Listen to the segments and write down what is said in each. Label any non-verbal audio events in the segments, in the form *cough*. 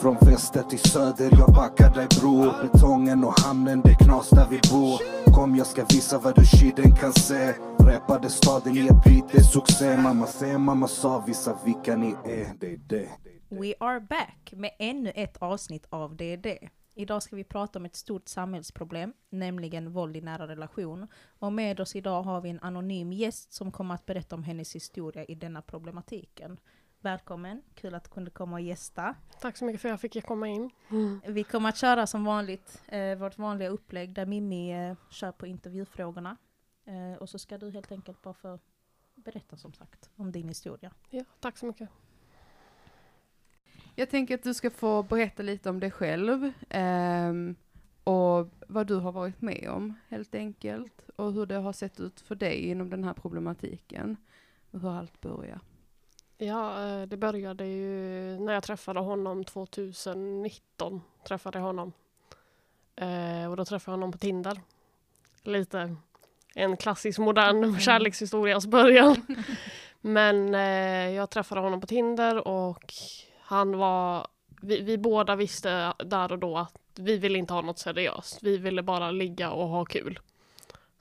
Från väster till söder, jag backar dig bror Betongen och hamnen, det knas där vi bor Kom jag ska visa vad du shiden kan se Räpade staden i ett beat, det är succé Mamma säger, mamma sa, visa vilka ni är Det är det We are back med ännu ett avsnitt av Det är det. Idag ska vi prata om ett stort samhällsproblem, nämligen våld i nära relation. Och med oss idag har vi en anonym gäst som kommer att berätta om hennes historia i denna problematiken. Välkommen, kul att du kunde komma och gästa. Tack så mycket för att jag fick komma in. Vi kommer att köra som vanligt eh, vårt vanliga upplägg där Mimmi eh, kör på intervjufrågorna. Eh, och så ska du helt enkelt bara få berätta som sagt om din historia. Ja, tack så mycket. Jag tänker att du ska få berätta lite om dig själv ehm, och vad du har varit med om helt enkelt och hur det har sett ut för dig inom den här problematiken och hur allt började. Ja, eh, det började ju när jag träffade honom 2019. Träffade jag honom. Eh, och då träffade jag honom på Tinder. Lite en klassisk modern Mm. kärlekshistorias början. *laughs* Men eh, jag träffade honom på Tinder och han var... Vi, vi båda visste där och då att vi ville inte ha något seriöst. Vi ville bara ligga och ha kul.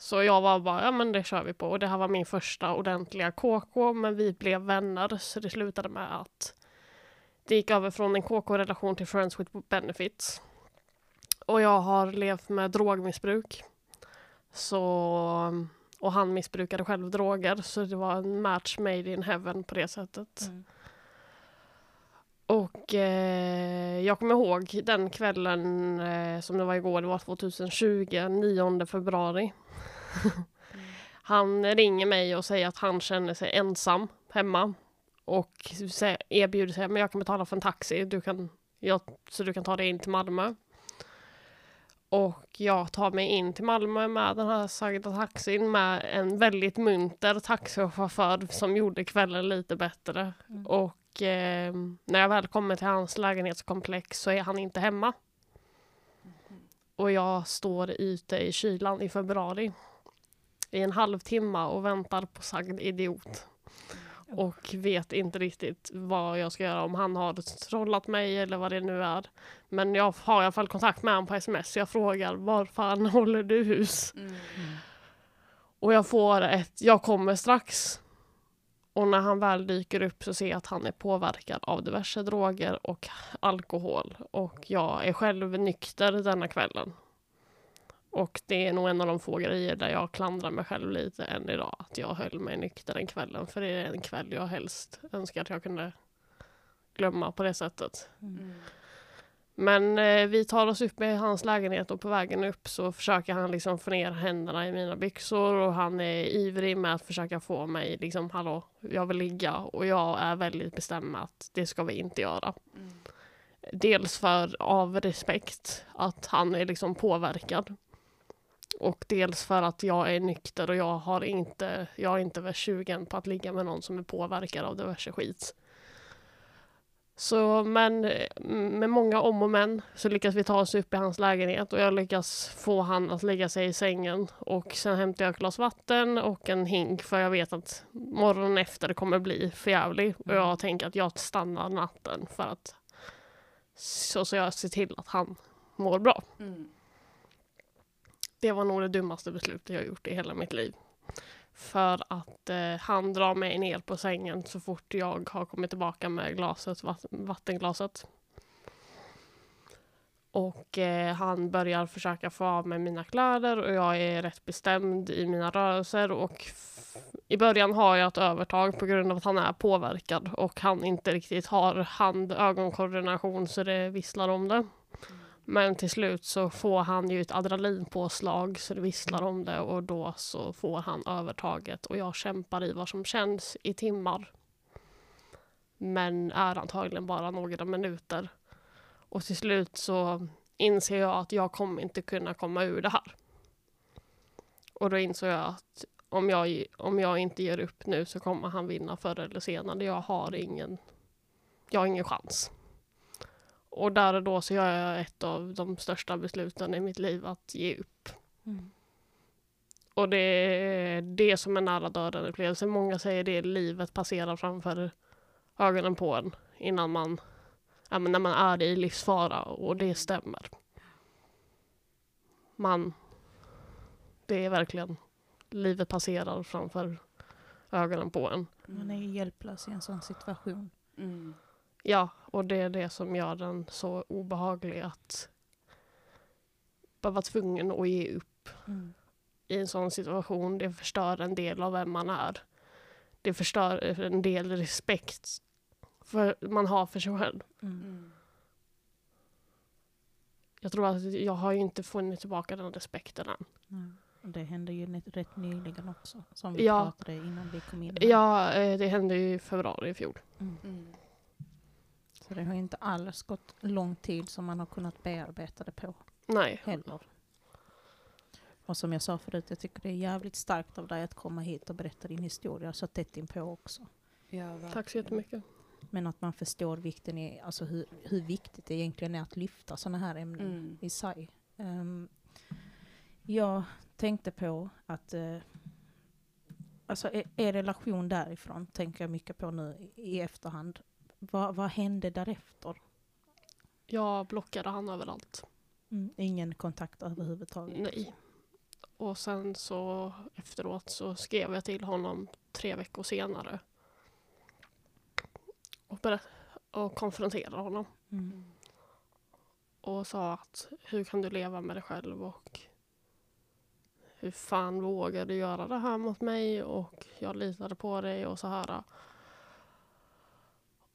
Så jag var bara, ja men det kör vi på. Och det här var min första ordentliga KK, men vi blev vänner. Så det slutade med att det gick över från en KK-relation till Friends with Benefits. Och jag har levt med drogmissbruk. Så, och han missbrukade själv droger, så det var en match made in heaven på det sättet. Mm. Och eh, jag kommer ihåg den kvällen eh, som det var igår, det var 2020, 9 februari. *laughs* han ringer mig och säger att han känner sig ensam hemma och erbjuder sig, men jag kan betala för en taxi, du kan, jag, så du kan ta dig in till Malmö. Och jag tar mig in till Malmö med den här sagda taxin med en väldigt munter taxichaufför som gjorde kvällen lite bättre. Mm. Och eh, när jag väl kommer till hans lägenhetskomplex så är han inte hemma. Och jag står ute i kylan i februari i en halvtimme och väntar på sagd idiot. Och vet inte riktigt vad jag ska göra, om han har trollat mig eller vad det nu är. Men jag har i alla fall kontakt med honom på sms, så jag frågar var fan *laughs* håller du hus? Och jag får ett jag kommer strax. Och när han väl dyker upp så ser jag att han är påverkad av diverse droger och alkohol. Och jag är själv nykter denna kvällen. Och det är nog en av de få grejer där jag klandrar mig själv lite än idag. Att jag höll mig nykter den kvällen. För det är en kväll jag helst önskar att jag kunde glömma på det sättet. Mm. Men eh, vi tar oss upp i hans lägenhet och på vägen upp så försöker han liksom få ner händerna i mina byxor och han är ivrig med att försöka få mig liksom hallå, jag vill ligga och jag är väldigt bestämd med att det ska vi inte göra. Dels för av respekt att han är liksom påverkad. Och dels för att jag är nykter och jag har inte, jag är inte väl 20 på att ligga med någon som är påverkad av diverse skit. Så men eh, med många om och men så lyckas vi ta oss upp i hans lägenhet och jag lyckas få han att lägga sig i sängen och sen hämtar jag ett glas vatten och en hink för jag vet att morgonen efter kommer bli förjävlig och jag tänker att jag stannar natten för att så, så jag ser till att han mår bra. Mm. Det var nog det dummaste beslutet jag gjort i hela mitt liv. För att eh, han drar mig ner på sängen så fort jag har kommit tillbaka med glaset, vatt- vattenglaset. Och eh, han börjar försöka få av mig mina kläder och jag är rätt bestämd i mina rörelser och i början har jag ett övertag på grund av att han är påverkad och han inte riktigt har hand-ögonkoordination så det visslar om det. Mm. Men till slut så får han ju ett adrenalinpåslag så det visslar om det och då så får han övertaget och jag kämpar i vad som känns i timmar. Men är antagligen bara några minuter. Och till slut så inser jag att jag kommer inte kunna komma ur det här. Och då insåg jag att om jag, om jag inte ger upp nu så kommer han vinna förr eller senare. Jag har ingen, jag har ingen chans. Och där och då så gör jag ett av de största besluten i mitt liv att ge upp. Mm. Och det är det som är nära döden upplevelse. Många säger det livet passerar framför ögonen på en innan man ja, men när man är i livsfara och det stämmer. Man, det är verkligen, livet passerar framför ögonen på en. Man är ju hjälplös i en sån situation. Mm. Ja, och det är det som gör den så obehaglig att bara vara tvungen att ge upp Mm. i en sån situation. Det förstör en del av vem man är. Det förstör en del respekt för, man har för sig själv. Mm. Mm. Jag tror att jag har ju inte funnit tillbaka den respekten än. Och Det hände ju rätt nyligen också, som vi Ja. pratade innan vi kom in. här. Ja, eh, det hände ju i februari i fjol. Mm. Så det har inte alls gått lång tid som man har kunnat bearbeta det på Nej, heller. Och som jag sa förut, jag tycker det är jävligt starkt av dig att komma hit och berätta din historia så tätt inpå också. Ja, tack så jättemycket. Men att man förstår vikten i, alltså hur, hur viktigt det egentligen är att lyfta sådana här ämnen Mm. i sig. Ehm, jag tänkte på att uh, alltså er, er relation därifrån tänker jag mycket på nu i, i efterhand. Vad, vad hände därefter? Jag blockade han överallt. Mm. Ingen kontakt överhuvudtaget? Nej. Och sen så efteråt så skrev jag till honom tre veckor senare. Och, och konfronterade honom. Mm. Och sa att hur kan du leva med dig själv och hur fan vågar du göra det här mot mig och jag litade på dig och så här.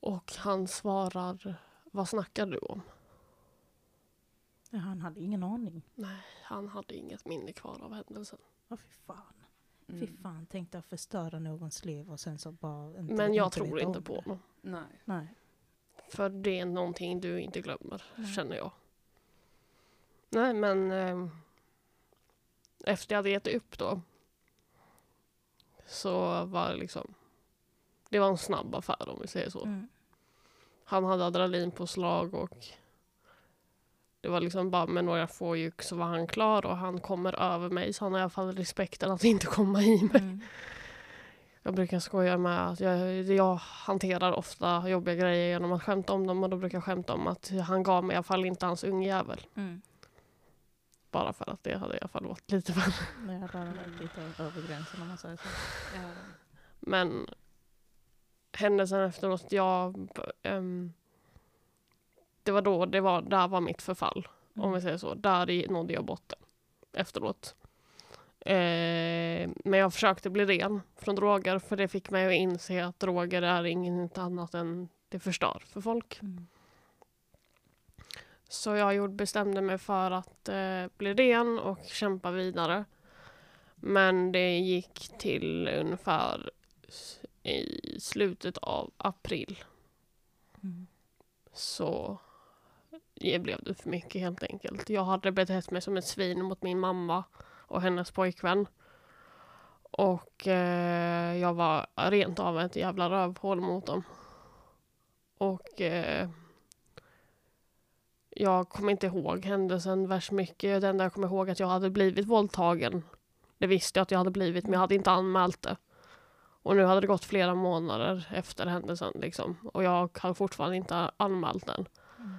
Och han svarar, vad snackar du om? Ja, han hade ingen aning. Nej, han hade inget minne kvar av händelsen. Ja, fy fan. Fy Mm. fan, tänkte jag förstöra någons liv och sen så bara inte Men jag inte tror inte på det. honom. Nej. Nej. För det är någonting du inte glömmer, Nej. känner jag. Nej, men eh, efter jag hade gett upp då så var det liksom det var en snabb affär om vi säger så. Mm. Han hade adrenalinpåslag och det var liksom bara med några få gick så var han klar och han kommer över mig så han har i alla fall respekten att inte komma i mig. Mm. Jag brukar skoja med att jag, jag hanterar ofta jobbiga grejer genom att skämta om dem och då brukar jag skämta om att han gav mig i alla fall inte hans ungjävel. Mm. Bara för att det hade i alla fall varit lite värre. Det hade varit lite över gränsen om man säger så. Ja. Men händelsen efteråt, jag... ehm, det var då, det var, där var mitt förfall. Om vi säger så. Där nådde jag botten efteråt. Eh, men jag försökte bli ren från droger för det fick mig att inse att droger är inget annat än det förstör för folk. Mm. Så jag gjorde, bestämde mig för att eh, bli ren och kämpa vidare. Men det gick till ungefär i slutet av april Mm. så det blev det för mycket helt enkelt. Jag hade betett mig som ett svin mot min mamma och hennes pojkvän. Och eh, jag var rent av ett jävla rövhål mot dem. Och eh, jag kommer inte ihåg händelsen värst mycket. Det enda jag kommer ihåg är att jag hade blivit våldtagen. Det visste jag att jag hade blivit men jag hade inte anmält det. Och nu hade det gått flera månader efter händelsen liksom. Och jag har fortfarande inte anmält den. Mm.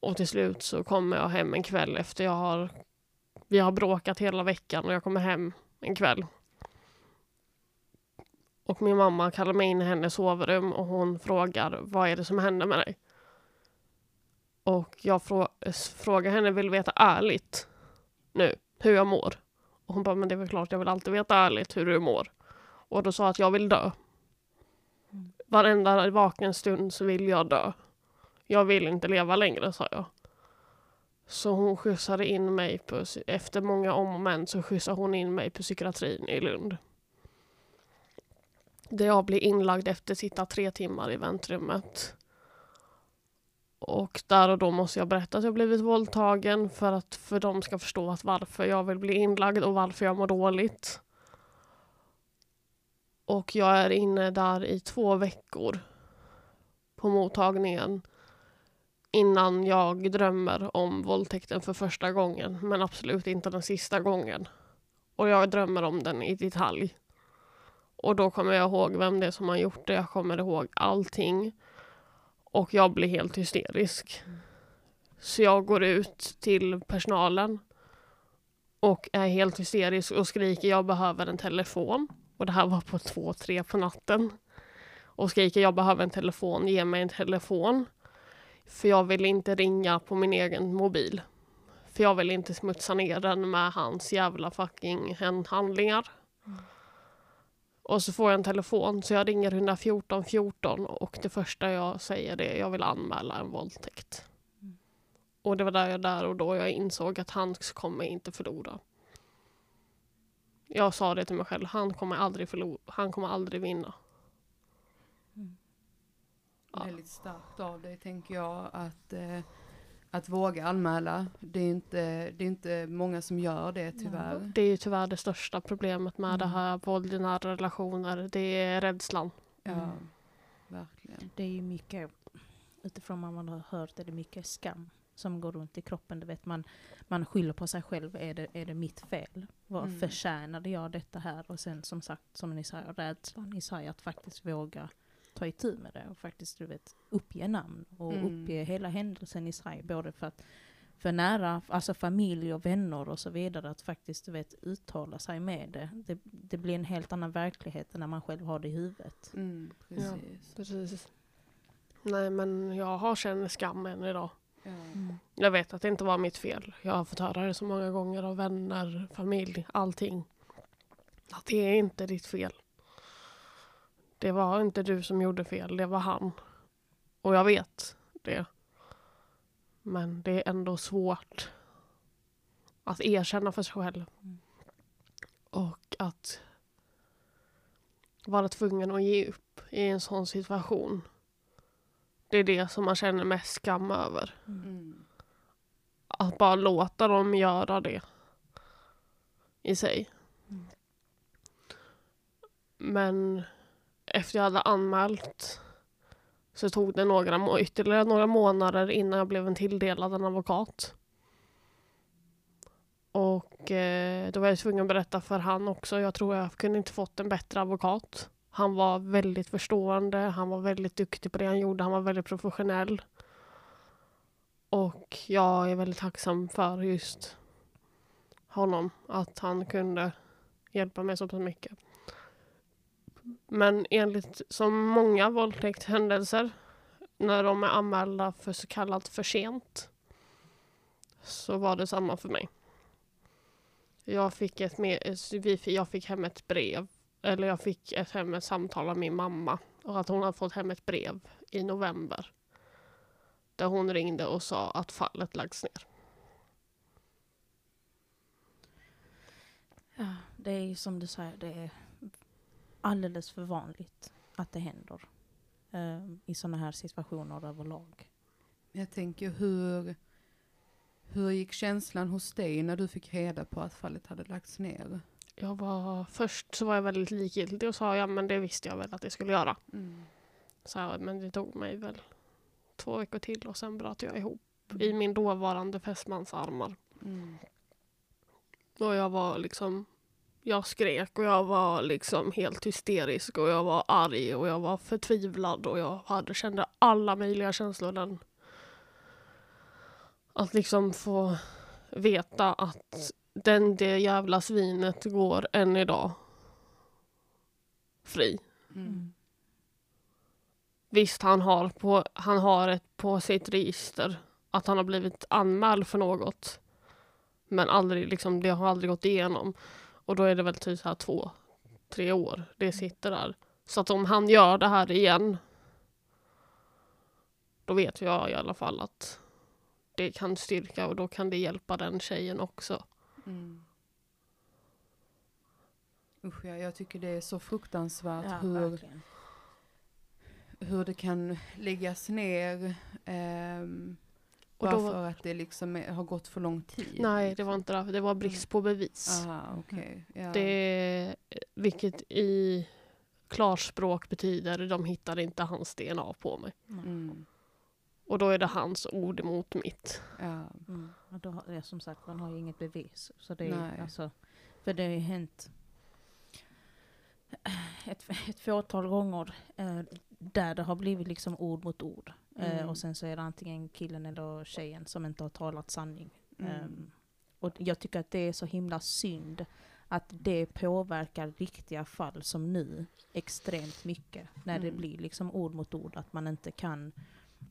Och till slut så kommer jag hem en kväll efter jag har Vi har bråkat hela veckan och jag kommer hem en kväll. Och min mamma kallar mig in i hennes sovrum och hon frågar vad är det som händer med dig? Och jag frå- frågar henne, vill veta ärligt nu hur jag mår? Och hon bara, men det är väl klart jag vill alltid veta ärligt hur du mår. Och då sa jag att jag vill dö. Varenda vaken stund så vill jag dö. Jag vill inte leva längre, sa jag. Så hon skjutsade in mig på, efter många om och men så skjutsade hon in mig på psykiatrin i Lund. Där jag blir inlagd efter att sitta tre timmar i väntrummet. Och där och då måste jag berätta att jag blivit våldtagen för att för de ska förstå att varför jag vill bli inlagd och varför jag mår dåligt. Och jag är inne där i två veckor på mottagningen innan jag drömmer om våldtäkten för första gången, men absolut inte den sista gången. Och jag drömmer om den i detalj. Och då kommer jag ihåg vem det är som har gjort det. Jag kommer ihåg allting. Och jag blir helt hysterisk. Så jag går ut till personalen och är helt hysterisk och skriker jag behöver en telefon. Och det här var på två, tre på natten. Och skriker jag behöver en telefon, ge mig en telefon. För jag vill inte ringa på min egen mobil. För jag vill inte smutsa ner den med hans jävla fucking handlingar. Och så får jag en telefon så jag ringer 114 14 och det första jag säger är jag vill anmäla en våldtäkt. Och det var där jag där och då jag insåg att han kommer inte förlora. Jag sa det till mig själv, han kommer aldrig förlora, han kommer aldrig vinna. Ja. Väldigt starkt av dig tänker jag att, eh, att våga anmäla. Det är, inte, det är inte många som gör det tyvärr. Det är ju tyvärr det största problemet med Mm. det här våld i nära relationer. Det är rädslan. Ja, Mm. verkligen. Det är ju mycket, utifrån vad man har hört, är det mycket skam som går runt i kroppen. Du vet, man, man skyller på sig själv. Är det, är det mitt fel? Vad Mm. Förtjänade jag detta här? Och sen som sagt, som ni säger, rädslan i sig att faktiskt våga ta itu med det och faktiskt du vet, uppge namn och Mm. uppge hela händelsen i sig. Både för att för nära, alltså familj och vänner och så vidare, att faktiskt du vet, uttala sig med det. det. Det blir en helt annan verklighet än när man själv har det i huvudet. Mm, precis. Precis. Nej men jag har känner skam än idag. Ja. Jag vet att det inte var mitt fel. Jag har fått höra det så många gånger av vänner, familj, allting. Att det är inte ditt fel. Det var inte du som gjorde fel, det var han. Och jag vet det. Men det är ändå svårt att erkänna för sig själv. Mm. Och att vara tvungen att ge upp i en sån situation. Det är det som man känner mest skam över. Mm. Att bara låta dem göra det i sig. Mm. Men efter jag hade anmält så tog det några, ytterligare några månader innan jag blev en tilldelad en advokat. Och eh, då var jag tvungen att berätta för han också. Jag tror jag kunde inte fått en bättre advokat. Han var väldigt förstående, han var väldigt duktig på det han gjorde, han var väldigt professionell. Och jag är väldigt tacksam för just honom, att han kunde hjälpa mig så pass mycket. Men enligt som många våldtäktshändelser, när de är anmälda för så kallat för sent, så var det samma för mig. Jag fick, ett med, eh, jag fick hem ett brev, eller jag fick ett hem ett samtal av min mamma och att hon hade fått hem ett brev i november där hon ringde och sa att fallet lagts ner. Ja, det är ju som du säger, det är alldeles för vanligt att det händer eh, i sådana här situationer överlag. Jag tänker hur, hur gick känslan hos dig när du fick reda på att fallet hade lagts ner? Jag var, först så var jag väldigt likgiltig och sa ja men det visste jag väl att det skulle göra. Mm. Så jag, men det tog mig väl två veckor till och sen bröt jag ihop i min dåvarande fästmans armar. Mm. Och jag var liksom, jag skrek och jag var liksom helt hysterisk och jag var arg och jag var förtvivlad och jag hade, kände alla möjliga känslor den. Att liksom få veta att den det jävla svinet går än idag fri. Mm. Visst, han har, på, han har ett på sitt register att han har blivit anmäld för något. Men aldrig, liksom, det har aldrig gått igenom. Och då är det väl typ så här två, tre år det sitter där. Så att om han gör det här igen då vet jag i alla fall att det kan styrka och då kan det hjälpa den tjejen också. Mm. Usch, ja, jag tycker det är så fruktansvärt Ja, hur, verkligen. hur det kan läggas ner ehm, Och bara då, för att det liksom är, har gått för lång tid. nej, det var inte därför. Det var brist på bevis. Aha, okej. Ja. Det, vilket i klarspråk betyder de hittade inte hans DNA på mig. Mm. Och då är det hans ord emot mitt. Ja. Mm. Och då, har- ja, som sagt, man har ju inget bevis. Så det är, Nej. alltså, för det har ju hänt ett, ett fåtal gånger eh, där det har blivit liksom ord mot ord. Eh, Mm. och sen så är det antingen killen eller tjejen som inte har talat sanning. Mm. Ehm, och jag tycker att det är så himla synd att det påverkar riktiga fall som nu extremt mycket. När det Mm. blir liksom ord mot ord, att man inte kan,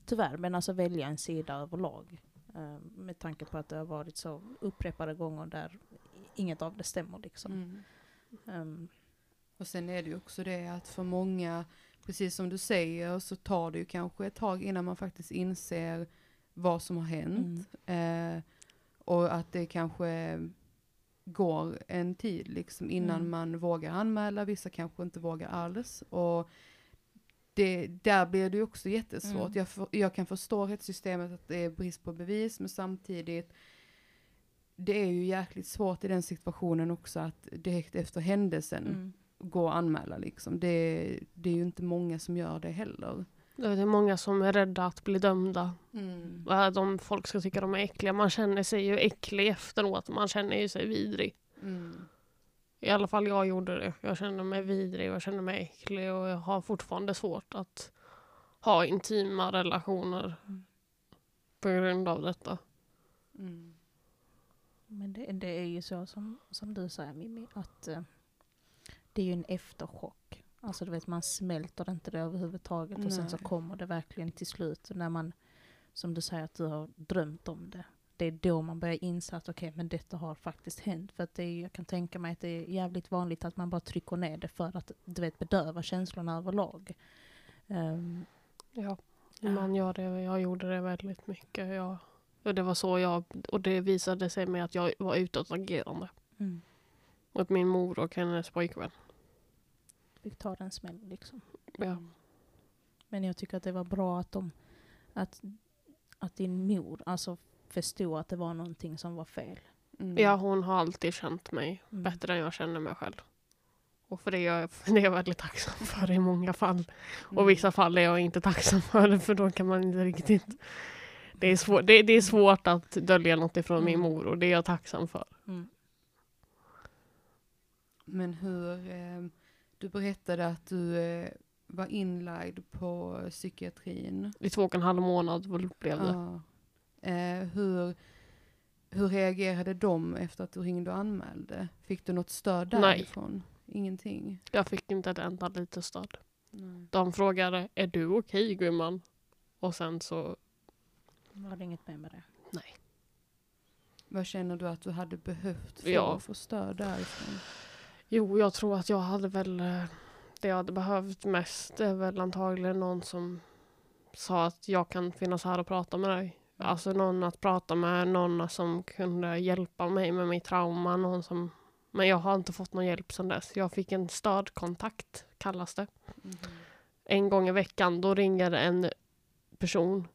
tyvärr, men alltså välja en sida överlag. Ehm, med tanke på att det har varit så upprepade gånger där inget av det stämmer liksom. Mm. Ehm, Och sen är det ju också det att för många, precis som du säger, så tar det ju kanske ett tag innan man faktiskt inser vad som har hänt. mm. Eh, och att det kanske går en tid liksom innan Mm. man vågar anmäla, vissa kanske inte vågar alls. Och det, där blir det också jättesvårt. Mm. Jag, för, jag kan förstå rättssystemet att det är brist på bevis, men samtidigt det är ju jäkligt svårt i den situationen också att direkt efter händelsen Mm. gå och anmäla liksom. Det, det är ju inte många som gör det heller. Det är många som är rädda att bli dömda. Mm. De folk ska tycka de är äckliga. Man känner sig ju äcklig efteråt. Man känner ju sig vidrig. Mm. I alla fall jag gjorde det. Jag kände mig vidrig jag kände mig äcklig och jag har fortfarande svårt att ha intima relationer Mm. på grund av detta. Mm. Men det, det är ju så som, som du säger Mimmi, att eh, det är ju en efterchock. Alltså du vet, man smälter inte det överhuvudtaget och sen så Nej. kommer det verkligen till slut när man, som du säger att du har drömt om det. Det är då man börjar inse att okej, men detta har faktiskt hänt. För att är, jag kan tänka mig att det är jävligt vanligt att man bara trycker ner det för att du vet bedöva känslorna överlag. Ehm, Ja, Ja. man gör det. Jag gjorde det väldigt mycket. Jag, och det var så jag, och det visade sig med att jag var utåtagerande mm. mot min mor och hennes pojkvän. Fick ta den smällen liksom. Ja. Men jag tycker att det var bra att de, att, att din mor alltså förstod att det var någonting som var fel. Mm. ja, hon har alltid känt mig Mm. bättre än jag känner mig själv. Och för det är jag, det är jag väldigt tacksam för i många fall. Mm. Och vissa fall är jag inte tacksam för det, för då kan man inte riktigt... Det är, svår, det, det är svårt att dölja något ifrån min Mm. mor och det är jag tacksam för. Mm. Men hur, eh, du berättade att du eh, var inlagd på psykiatrin. I två och en halv månad blev det. Ja. Eh, hur, hur reagerade de efter att du ringde och anmälde? Fick du något stöd Nej. därifrån? Ingenting? Jag fick inte ett enda litet stöd. Nej. De frågade, är du okej gumman? Och sen så, Var det inget mer med det? Vad känner du att du hade behövt få Ja. för stöd därifrån? jo jag tror att jag hade väl, eh, det jag hade behövt mest är väl antagligen någon som sa att jag kan finnas här och prata med dig. Alltså någon att prata med, någon som kunde hjälpa mig med mitt trauma, någon som men jag har inte fått någon hjälp sedan dess. Jag fick en stödkontakt, kallas det. Mhm. En gång i veckan, då ringer en person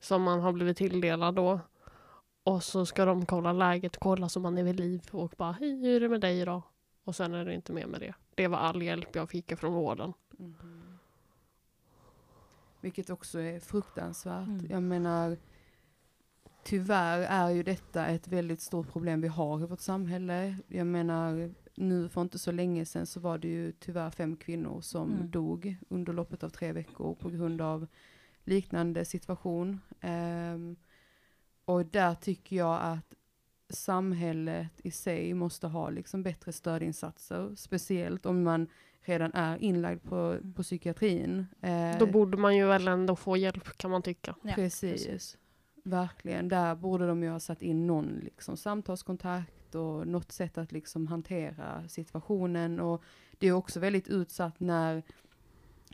som man har blivit tilldelad då. Och så ska de kolla läget, kolla så man är vid liv och bara hej, hur är det med dig idag? Och sen är det inte mer med det. Det var all hjälp jag fick från vården. Mhm. Vilket också är fruktansvärt. Mm. Jag menar, tyvärr är ju detta ett väldigt stort problem vi har i vårt samhälle. Jag menar, nu för inte så länge sedan så var det ju tyvärr fem kvinnor som Mm. dog under loppet av tre veckor på grund av liknande situation. Ehm, och där tycker jag att samhället i sig måste ha liksom bättre stödinsatser, speciellt om man redan är inlagd på, på psykiatrin. Eh, Då borde man ju väl ändå få hjälp kan man tycka. Ja, precis. Verkligen, där borde de ju ha satt in någon liksom samtalskontakt och något sätt att liksom hantera situationen. Och det är också väldigt utsatt när,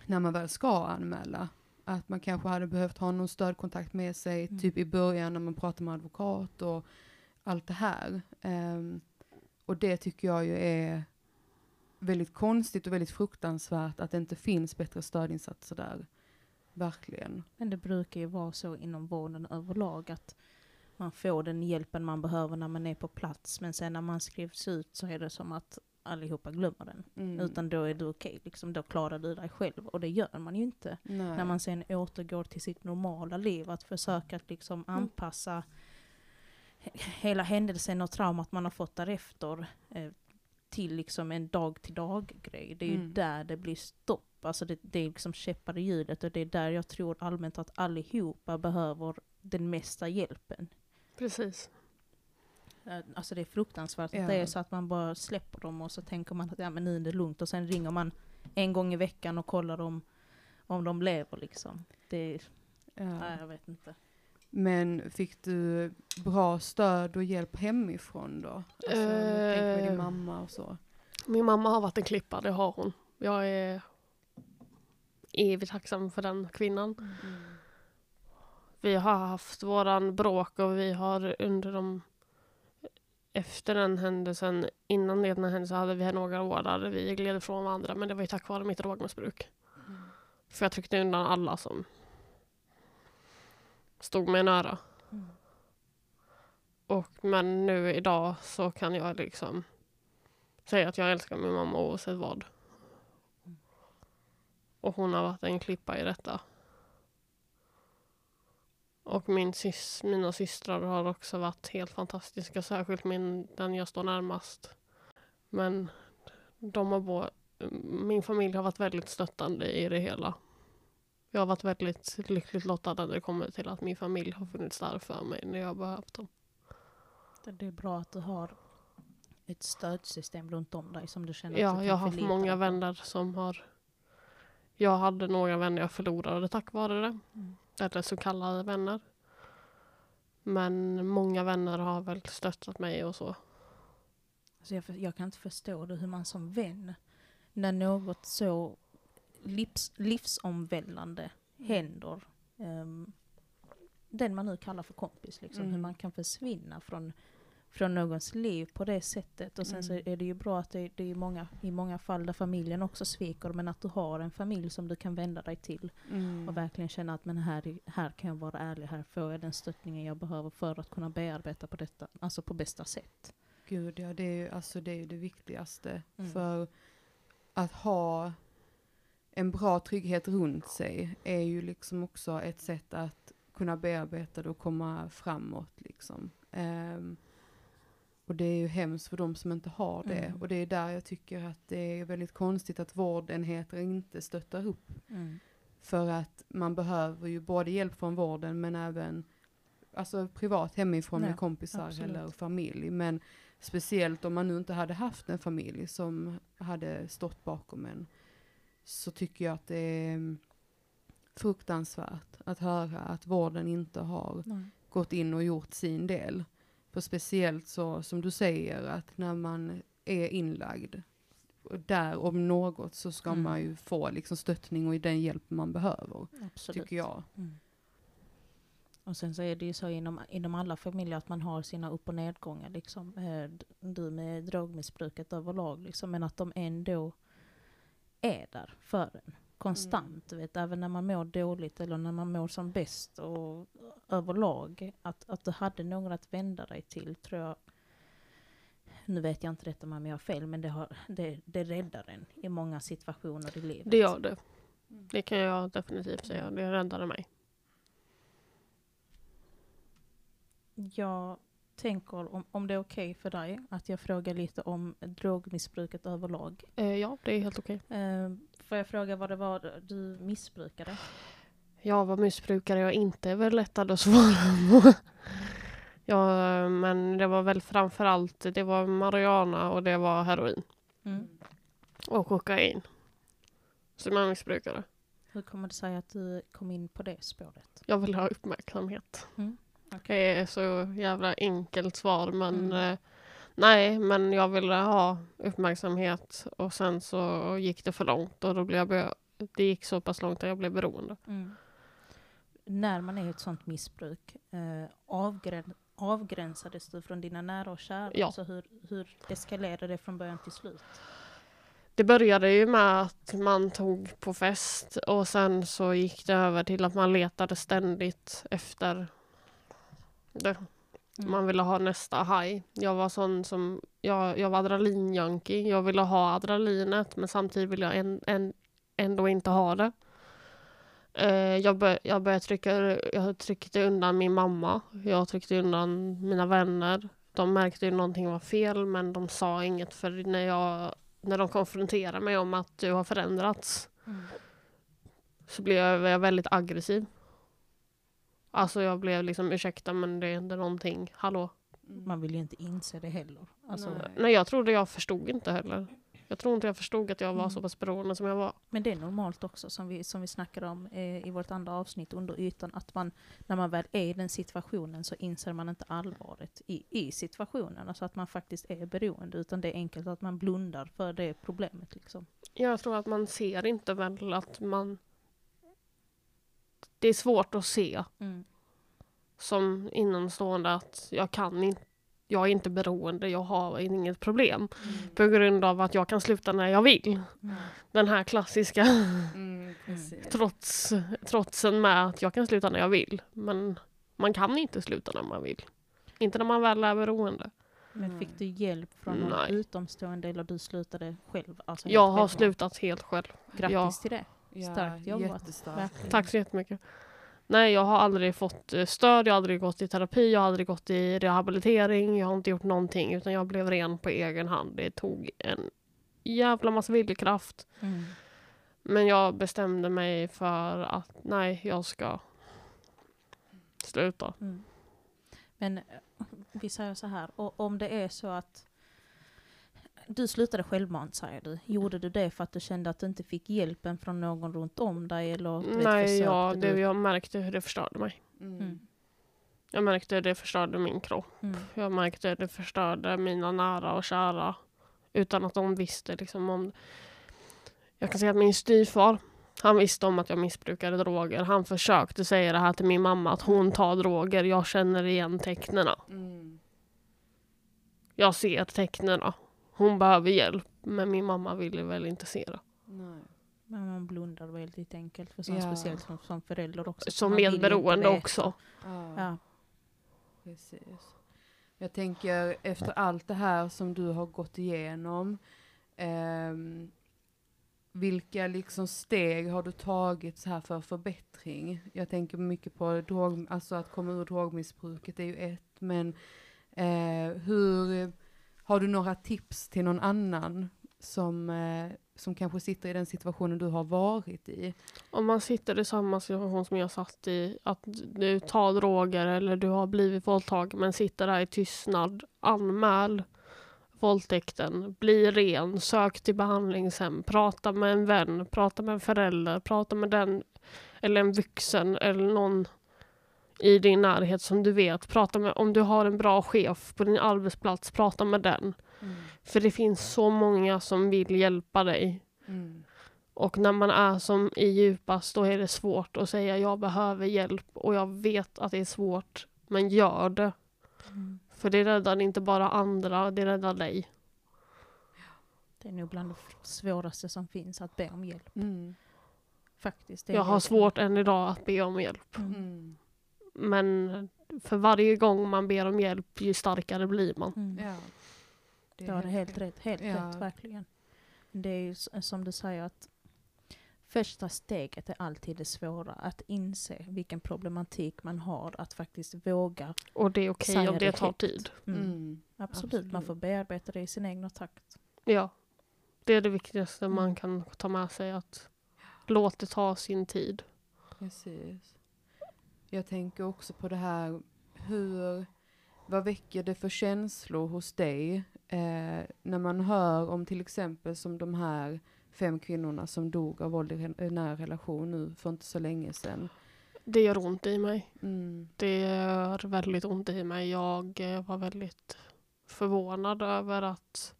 när man väl ska anmäla. Att man kanske hade behövt ha någon stödkontakt med sig, Mm. typ i början när man pratar med advokat och allt det här. Ehm, och det tycker jag ju är väldigt konstigt och väldigt fruktansvärt att det inte finns bättre stödinsatser där. Verkligen. Men det brukar ju vara så inom vården överlag att man får den hjälpen man behöver när man är på plats. Men sen när man skrivs ut så är det som att allihopa glömmer den. Mm. Utan då är du okej, liksom, då klarar du dig själv. Och det gör man ju inte. Nej. När man sen återgår till sitt normala liv. Att försöka att liksom Mm. anpassa he- hela händelsen och traumat man har fått därefter. Eh, till liksom en dag till dag grej. Det är ju Mm. där det blir stopp. Alltså det, det är liksom käppar i hjulet och det är där jag tror allmänt att allihopa behöver den mesta hjälpen. Precis. Eh, Alltså det är fruktansvärt Ja. att det är så att man bara släpper dem och så tänker man att ja, men nu är det lugnt och sen ringer man en gång i veckan och kollar om, om de lever liksom. Det, Ja. nej, jag vet inte. Men fick du bra stöd och hjälp hemifrån då? Alltså, tänk med din Eh. mamma och så. Min mamma har varit en klippa, det har hon. Jag är evigt tacksam för den kvinnan. Vi har haft våran bråk och vi har under de efter den händelsen, innan den händelsen hade vi några år där vi gled ifrån varandra men det var ju tack vare mitt drogmissbruk. För jag tryckte undan alla som stod mig nära. Mm. Och, men nu idag så kan jag liksom säga att jag älskar min mamma oavsett vad. Och hon har varit en klippa i detta. Och min sys mina systrar har också varit helt fantastiska, särskilt min, den jag står närmast. Men de har bo- min familj har varit väldigt stöttande i det hela. Jag har varit väldigt lyckligt lottad när det kommer till att min familj har funnits där för mig när jag har behövt dem. Det- är bra att du har ett stödsystem runt om dig som du känner att du Ja, jag har haft många på. vänner som har... Jag hade några vänner jag förlorade tack vare det. Mm. Eller så kallade vänner. Men många vänner har väl stöttat mig och så. Alltså jag, jag kan inte förstå det, hur man som vän, när något så livs, livsomvälvande händer, ehm, den man nu kallar för kompis, liksom, hur Mm. man kan försvinna från, från någons liv på det sättet. Och sen så Mm. är det ju bra att det, det är många, i många fall där familjen också sviker, men att du har en familj som du kan vända dig till Mm. och verkligen känna att men här, är- här kan jag vara ärlig, här får jag den stöttningen jag behöver för att kunna bearbeta på detta, alltså på bästa sätt. Gud ja, det är ju alltså det, är ju det viktigaste. Mm. För att ha en bra trygghet runt sig är ju liksom också ett sätt att kunna bearbeta det och komma framåt liksom. Ehm, och det är ju hemskt för de som inte har det. Mm. Och det är där jag tycker att det är väldigt konstigt att vårdenheter inte stöttar upp. För att man behöver ju både hjälp från vården men även alltså privat hemifrån Ja, med kompisar absolut. eller familj. Men speciellt om man nu inte hade haft en familj som hade stått bakom en. Så tycker jag att det är mm, fruktansvärt att höra att vården inte har Nej. gått in och gjort sin del. För speciellt så som du säger att när man är inlagd där om något så ska Mm. man ju få liksom stöttning och den hjälp man behöver. Absolut. Tycker jag. Mm. Och sen så är det ju så inom, inom alla familjer att man har sina upp och nedgångar. Liksom. Eh, Du med drogmissbruket överlag, liksom, men att de ändå är där för en. Konstant, du vet, även när man mår dåligt eller när man mår som bäst och överlag. Att, att du hade någon att vända dig till tror jag nu vet jag inte detta om jag har fel, men det, har, det, det räddar en i många situationer i livet. Det gör det. Det kan jag definitivt säga. Det räddade mig. Jag tänker, om, om det är okej för dig, att jag frågar lite om drogmissbruket överlag. Eh, ja, det är helt okej. Eh, får jag fråga vad det var du missbrukade? Jag var missbrukare jag inte är väl lättare att svara på. *laughs* ja, men det var väl framförallt det var marijuana och det var heroin Mm. och kokain. Som jag missbrukade. Hur kommer det sig att du kom in på det spåret? Jag ville ha uppmärksamhet. Mm, Det är så jävla enkelt svar men Mm. eh, nej, men jag ville ha uppmärksamhet och sen så gick det för långt och då blev jag det gick så pass långt att jag blev beroende. Mm. När man är i ett sånt missbruk, eh, avgrän, avgränsades du från dina nära och kära? Ja. Alltså hur, hur eskalerade det från början till slut? Det började ju med att man tog på fest och sen så gick det över till att man letade ständigt efter det. Mm. Man ville ha nästa high. Jag var sån som, jag, jag var adrenalinjunkie. Jag ville ha adrenalinet men samtidigt ville jag en, en, ändå inte ha det. Eh, jag, bör, jag började trycka, jag tryckte undan min mamma. Jag tryckte undan mina vänner. De märkte ju någonting var fel men de sa inget för när, jag, när de konfronterade mig om att du har förändrats Mm. så blev jag, jag väldigt aggressiv. Alltså jag blev liksom ursäkta men det hände någonting, hallå? Mm. Man vill ju inte inse det heller. Alltså, Nej. Nej jag trodde jag förstod inte heller. Jag tror inte jag förstod att jag var Mm. så pass beroende som jag var. Men det är normalt också, som vi, som vi snackade om eh, i vårt andra avsnitt under ytan, att man när man väl är i den situationen så inser man inte allvaret i, i situationen. Alltså att man faktiskt är beroende, utan det är enkelt att man blundar för det problemet. Liksom. Jag tror att man ser inte väl att man... Det är svårt att se Mm. som innanstående att jag kan inte jag är inte beroende, jag har inget problem. På grund av att jag kan sluta när jag vill. Mm. Den här klassiska *laughs* Mm, trots, trotsen med att jag kan sluta när jag vill. Men man kan inte sluta när man vill. Inte när man väl är beroende. Men fick du hjälp från någon Nej. utomstående eller du slutade själv? Alltså Jag har självmant? slutat helt själv. Grattis ja. till det. Ja, Starkt jobbat. Verkligen. Tack så jättemycket. Nej, jag har aldrig fått eh, stöd, jag har aldrig gått i terapi, jag har aldrig gått i rehabilitering, jag har inte gjort någonting utan jag blev ren på egen hand. Det tog en jävla massa viljekraft. Mm. Men jag bestämde mig för att nej, jag ska sluta. Mm. Men eh, vi säger så här, och om det är så att du slutade självmant säger du. Gjorde du det för att du kände att du inte fick hjälpen från någon runt om dig? Eller, vet, Nej, ja, det, du? jag märkte hur det förstörde mig. Mm. Mm. Jag märkte hur det förstörde min kropp. Mm. Jag märkte hur det förstörde mina nära och kära. Utan att de visste liksom om... Jag kan säga att min styvfar, han visste om att jag missbrukade droger. Han försökte säga det här till min mamma, att hon tar droger. Jag känner igen tecknena. Mm. Jag ser tecknena. Hon behöver hjälp. Men min mamma ville väl inte se det. Nej. Men man blundar väldigt enkelt, för som, Ja. speciellt som, som förälder också. Som medberoende också. Ja, Ja. precis. Jag tänker efter allt det här som du har gått igenom, ehm, vilka liksom steg har du tagit så här för förbättring? Jag tänker mycket på drog, alltså att komma ur drogmissbruket är ju ett, men eh, hur, har du några tips till någon annan som, eh, som kanske sitter i den situationen du har varit i? Om man sitter i samma situation som jag satt i, att du tar droger eller du har blivit våldtagen men sitter där i tystnad, anmäl våldtäkten, bli ren, sök till behandlingshem, prata med en vän, prata med en förälder, prata med den eller en vuxen eller någon i din närhet som du vet. Prata med, om du har en bra chef på din arbetsplats, prata med den. För det finns så många som vill hjälpa dig. Mm. Och när man är som i djupast då är det svårt att säga jag behöver hjälp och jag vet att det är svårt men gör det. Mm. För det räddar inte bara andra, det räddar dig. Det är nog bland det svåraste som finns, att be om hjälp. Mm. Faktiskt. Jag har svårt än idag att be om hjälp. Mm. Men för varje gång man ber om hjälp ju starkare blir man. Mm. Ja. Det är det helt rätt. helt Ja. rätt verkligen. Det är ju som du säger att första steget är alltid det svåra. Att inse vilken problematik man har. Att faktiskt våga. Och det är okej Säga om det det tar tid. Mm. Mm. Absolut, man absolut. får bearbeta det i sin egna takt. Ja. Det är det viktigaste Mm. man kan ta med sig. att Låt det ta sin tid. Precis. Jag tänker också på det här, hur, vad väcker det för känslor hos dig eh, när man hör om till exempel som de här fem kvinnorna som dog av våld i re- i nära relation nu för inte så länge sedan. Det gör ont i mig. Mm. Det gör väldigt ont i mig. Jag eh, var väldigt förvånad över att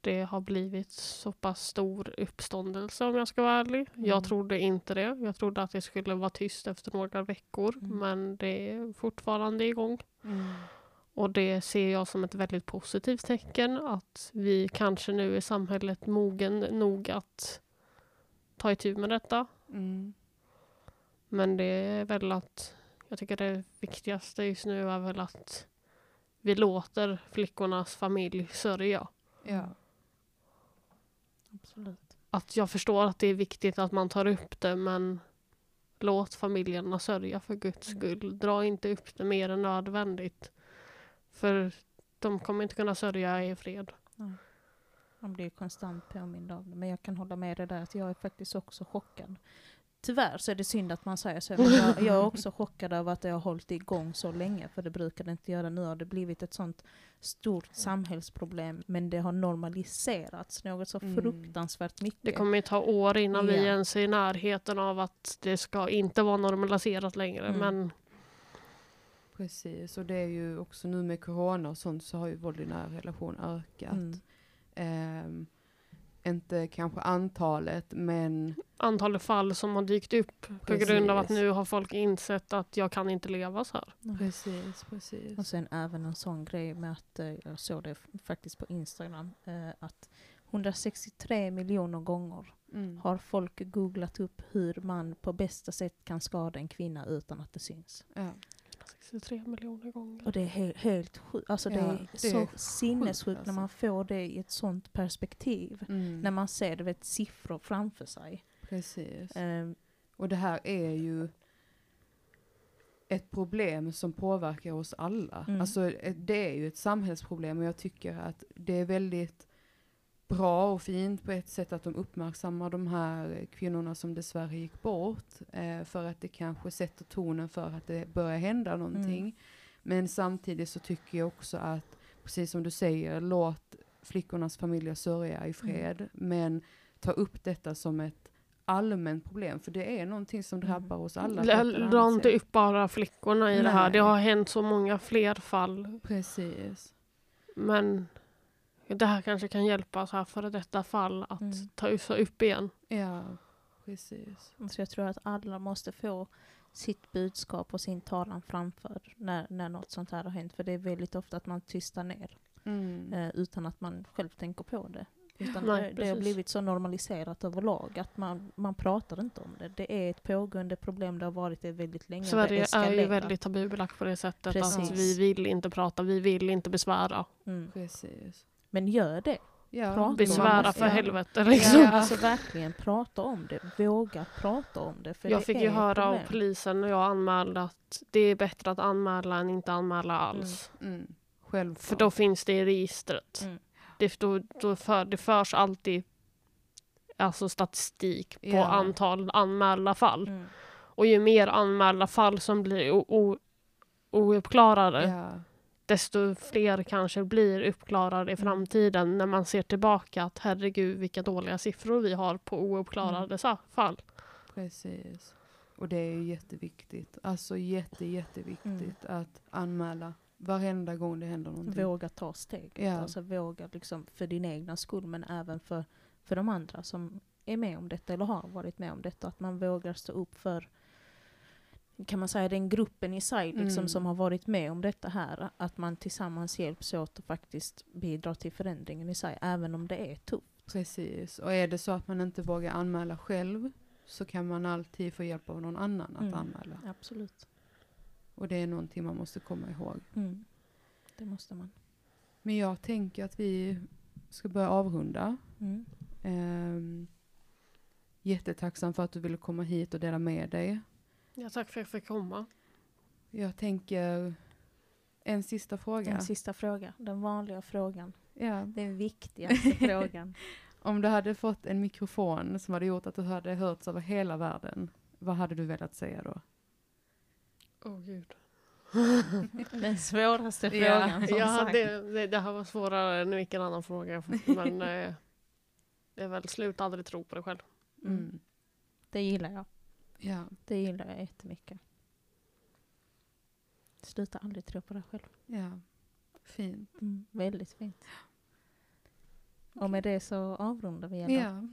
det har blivit så pass stor uppståndelse om jag ska vara ärlig. Mm. Jag trodde inte det. Jag trodde att det skulle vara tyst efter några veckor Mm. men det är fortfarande igång. Mm. Och det ser jag som ett väldigt positivt tecken att vi kanske nu i samhället mogen nog att ta itu med detta. Mm. Men det är väl att jag tycker det viktigaste just nu är väl att vi låter flickornas familj sörja. Ja. Absolut. Att jag förstår att det är viktigt att man tar upp det men låt familjerna sörja för guds skull. Dra inte upp det mer än nödvändigt. För de kommer inte kunna sörja i fred. Man blir ju konstant påmind om det. Men jag kan hålla med dig där att jag är faktiskt också chockad. Tyvärr så är det synd att man säger så. Men jag, jag är också *laughs* chockad över att det har hållit igång så länge. För det brukar det inte göra. Nu har det blivit ett sånt stort samhällsproblem. Men det har normaliserats något så Mm. fruktansvärt mycket. Det kommer ju ta år innan vi Ja. ens är i närheten av att det ska inte vara normaliserat längre. Mm. Men Precis, och det är ju också nu med corona och sånt så har ju våld i nära relation ökat. Mm. Ehm, inte kanske antalet, men antalet fall som har dykt upp på grund av att nu har folk insett att jag kan inte leva så här. Precis, precis. Och sen även en sån grej med att, eh, jag såg det faktiskt på Instagram, eh, att 163 miljoner gånger Mm. har folk googlat upp hur man på bästa sätt kan skada en kvinna utan att det syns. Ja. 63 miljoner gånger. Och det är he- helt sjukt. Alltså det Ja, är det så är sinnessjukt sjukt, när man får det i ett sånt perspektiv. Mm. När man ser du vet, siffror framför sig. Precis. Eh, Och det här är ju ett problem som påverkar oss alla. Mm. Alltså det är ju ett samhällsproblem och jag tycker att det är väldigt bra och fint på ett sätt att de uppmärksammar de här kvinnorna som dessvärre gick bort. Eh, för att det kanske sätter tonen för att det börjar hända någonting. Mm. Men samtidigt så tycker jag också att, precis som du säger, låt flickornas familjer sörja Mm. i fred. Men ta upp detta som ett allmänt problem. För det är någonting som Mm. drabbar oss alla. Dra inte sätt. upp bara flickorna i det här. Det Nej. har hänt så många fler fall. Precis. Men det här kanske kan hjälpa så här före detta fall att Mm. ta upp- upp igen. Ja, precis. Så jag tror att alla måste få sitt budskap och sin talan framförd när, när något sånt här har hänt. För det är väldigt ofta att man tystar ner Mm. eh, utan att man själv tänker på det. Utan Nej, det, det har blivit så normaliserat överlag att man, man pratar inte om det. Det är ett pågående problem, det har varit det väldigt länge. Sverige är ju väldigt tabubelagt på det sättet att Precis. vi vill inte prata, vi vill inte besvära. Mm. Precis. Men gör det. Ja, Prata om Besvära för helvete liksom. Ja, alltså verkligen prata om det. Våga prata om det. För Jag det fick ju höra av polisen när jag anmälde att det är bättre att anmäla än inte anmäla alls. Mm. Självklart. För då finns det i registret. Mm. Det, då, då för, det förs alltid alltså statistik på Ja. antal anmälda fall. Mm. Och ju mer anmälda fall som blir o- o- ouppklarade, Ja, desto fler kanske blir uppklarade i Mm. framtiden när man ser tillbaka att herregud vilka dåliga siffror vi har på ouppklarade Mm. fall. precis. Och det är ju jätteviktigt. Alltså jätte, jätteviktigt Mm. att anmäla varenda gång det händer någonting. Våga ta steget. Ja. Alltså våga liksom för din egna skull men även för, för de andra som är med om detta eller har varit med om detta. Att man vågar stå upp för kan man säga den gruppen i sig liksom, Mm. som har varit med om detta här. Att man tillsammans hjälps åt och faktiskt bidrar till förändringen i sig. Även om det är tufft. Precis. Och är det så att man inte vågar anmäla själv så kan man alltid få hjälp av någon annan att Mm. anmäla. Absolut. Och det är någonting man måste komma ihåg. Mm. Det måste man. Men jag tänker att vi ska börja avrunda. Um, jättetacksam för att du ville komma hit och dela med dig. Ja, tack för att jag fick komma. Jag tänker en sista fråga. En sista fråga. Den vanliga frågan. Ja. Den viktigaste *laughs* frågan. Om du hade fått en mikrofon som hade gjort att du hade hörts över hela världen, vad hade du velat säga då? Åh gud. *laughs* Den svåraste Ja. frågan som Ja, sagt. det, det, det här var svårare än vilken annan fråga jag fått. Men *laughs* eh, det är väl sluta aldrig tro på dig själv. Mm. Det gillar jag. Ja. Det gillar jag jättemycket. Sluta aldrig tro på dig själv. ja, fint. Mm. Väldigt fint. Och med det så avrundar vi. Ella. Ja,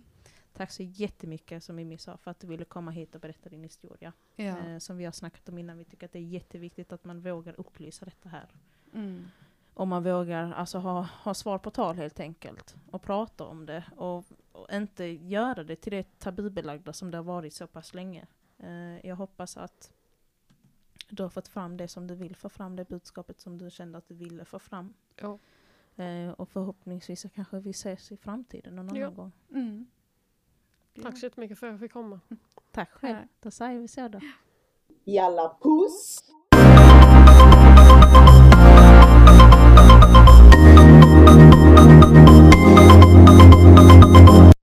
Tack så jättemycket som Mimmi sa för att du ville komma hit och berätta din historia. ja. Eh, som vi har snackat om innan. Vi tycker att det är jätteviktigt att man vågar upplysa detta här. Mm. Om man vågar alltså, ha, ha svar på tal helt enkelt. Och prata om det. Och, och inte göra det till det tabubelagda som det har varit så pass länge. Eh, jag hoppas att du har fått fram det som du vill få fram. Det budskapet som du kände att du ville få fram. Ja. Eh, och förhoppningsvis så kanske vi ses i framtiden någon Ja. annan gång. Mm. Tack så jättemycket för att jag fick komma. Tack själv. Tack. Då säger vi så då. Jalla puss!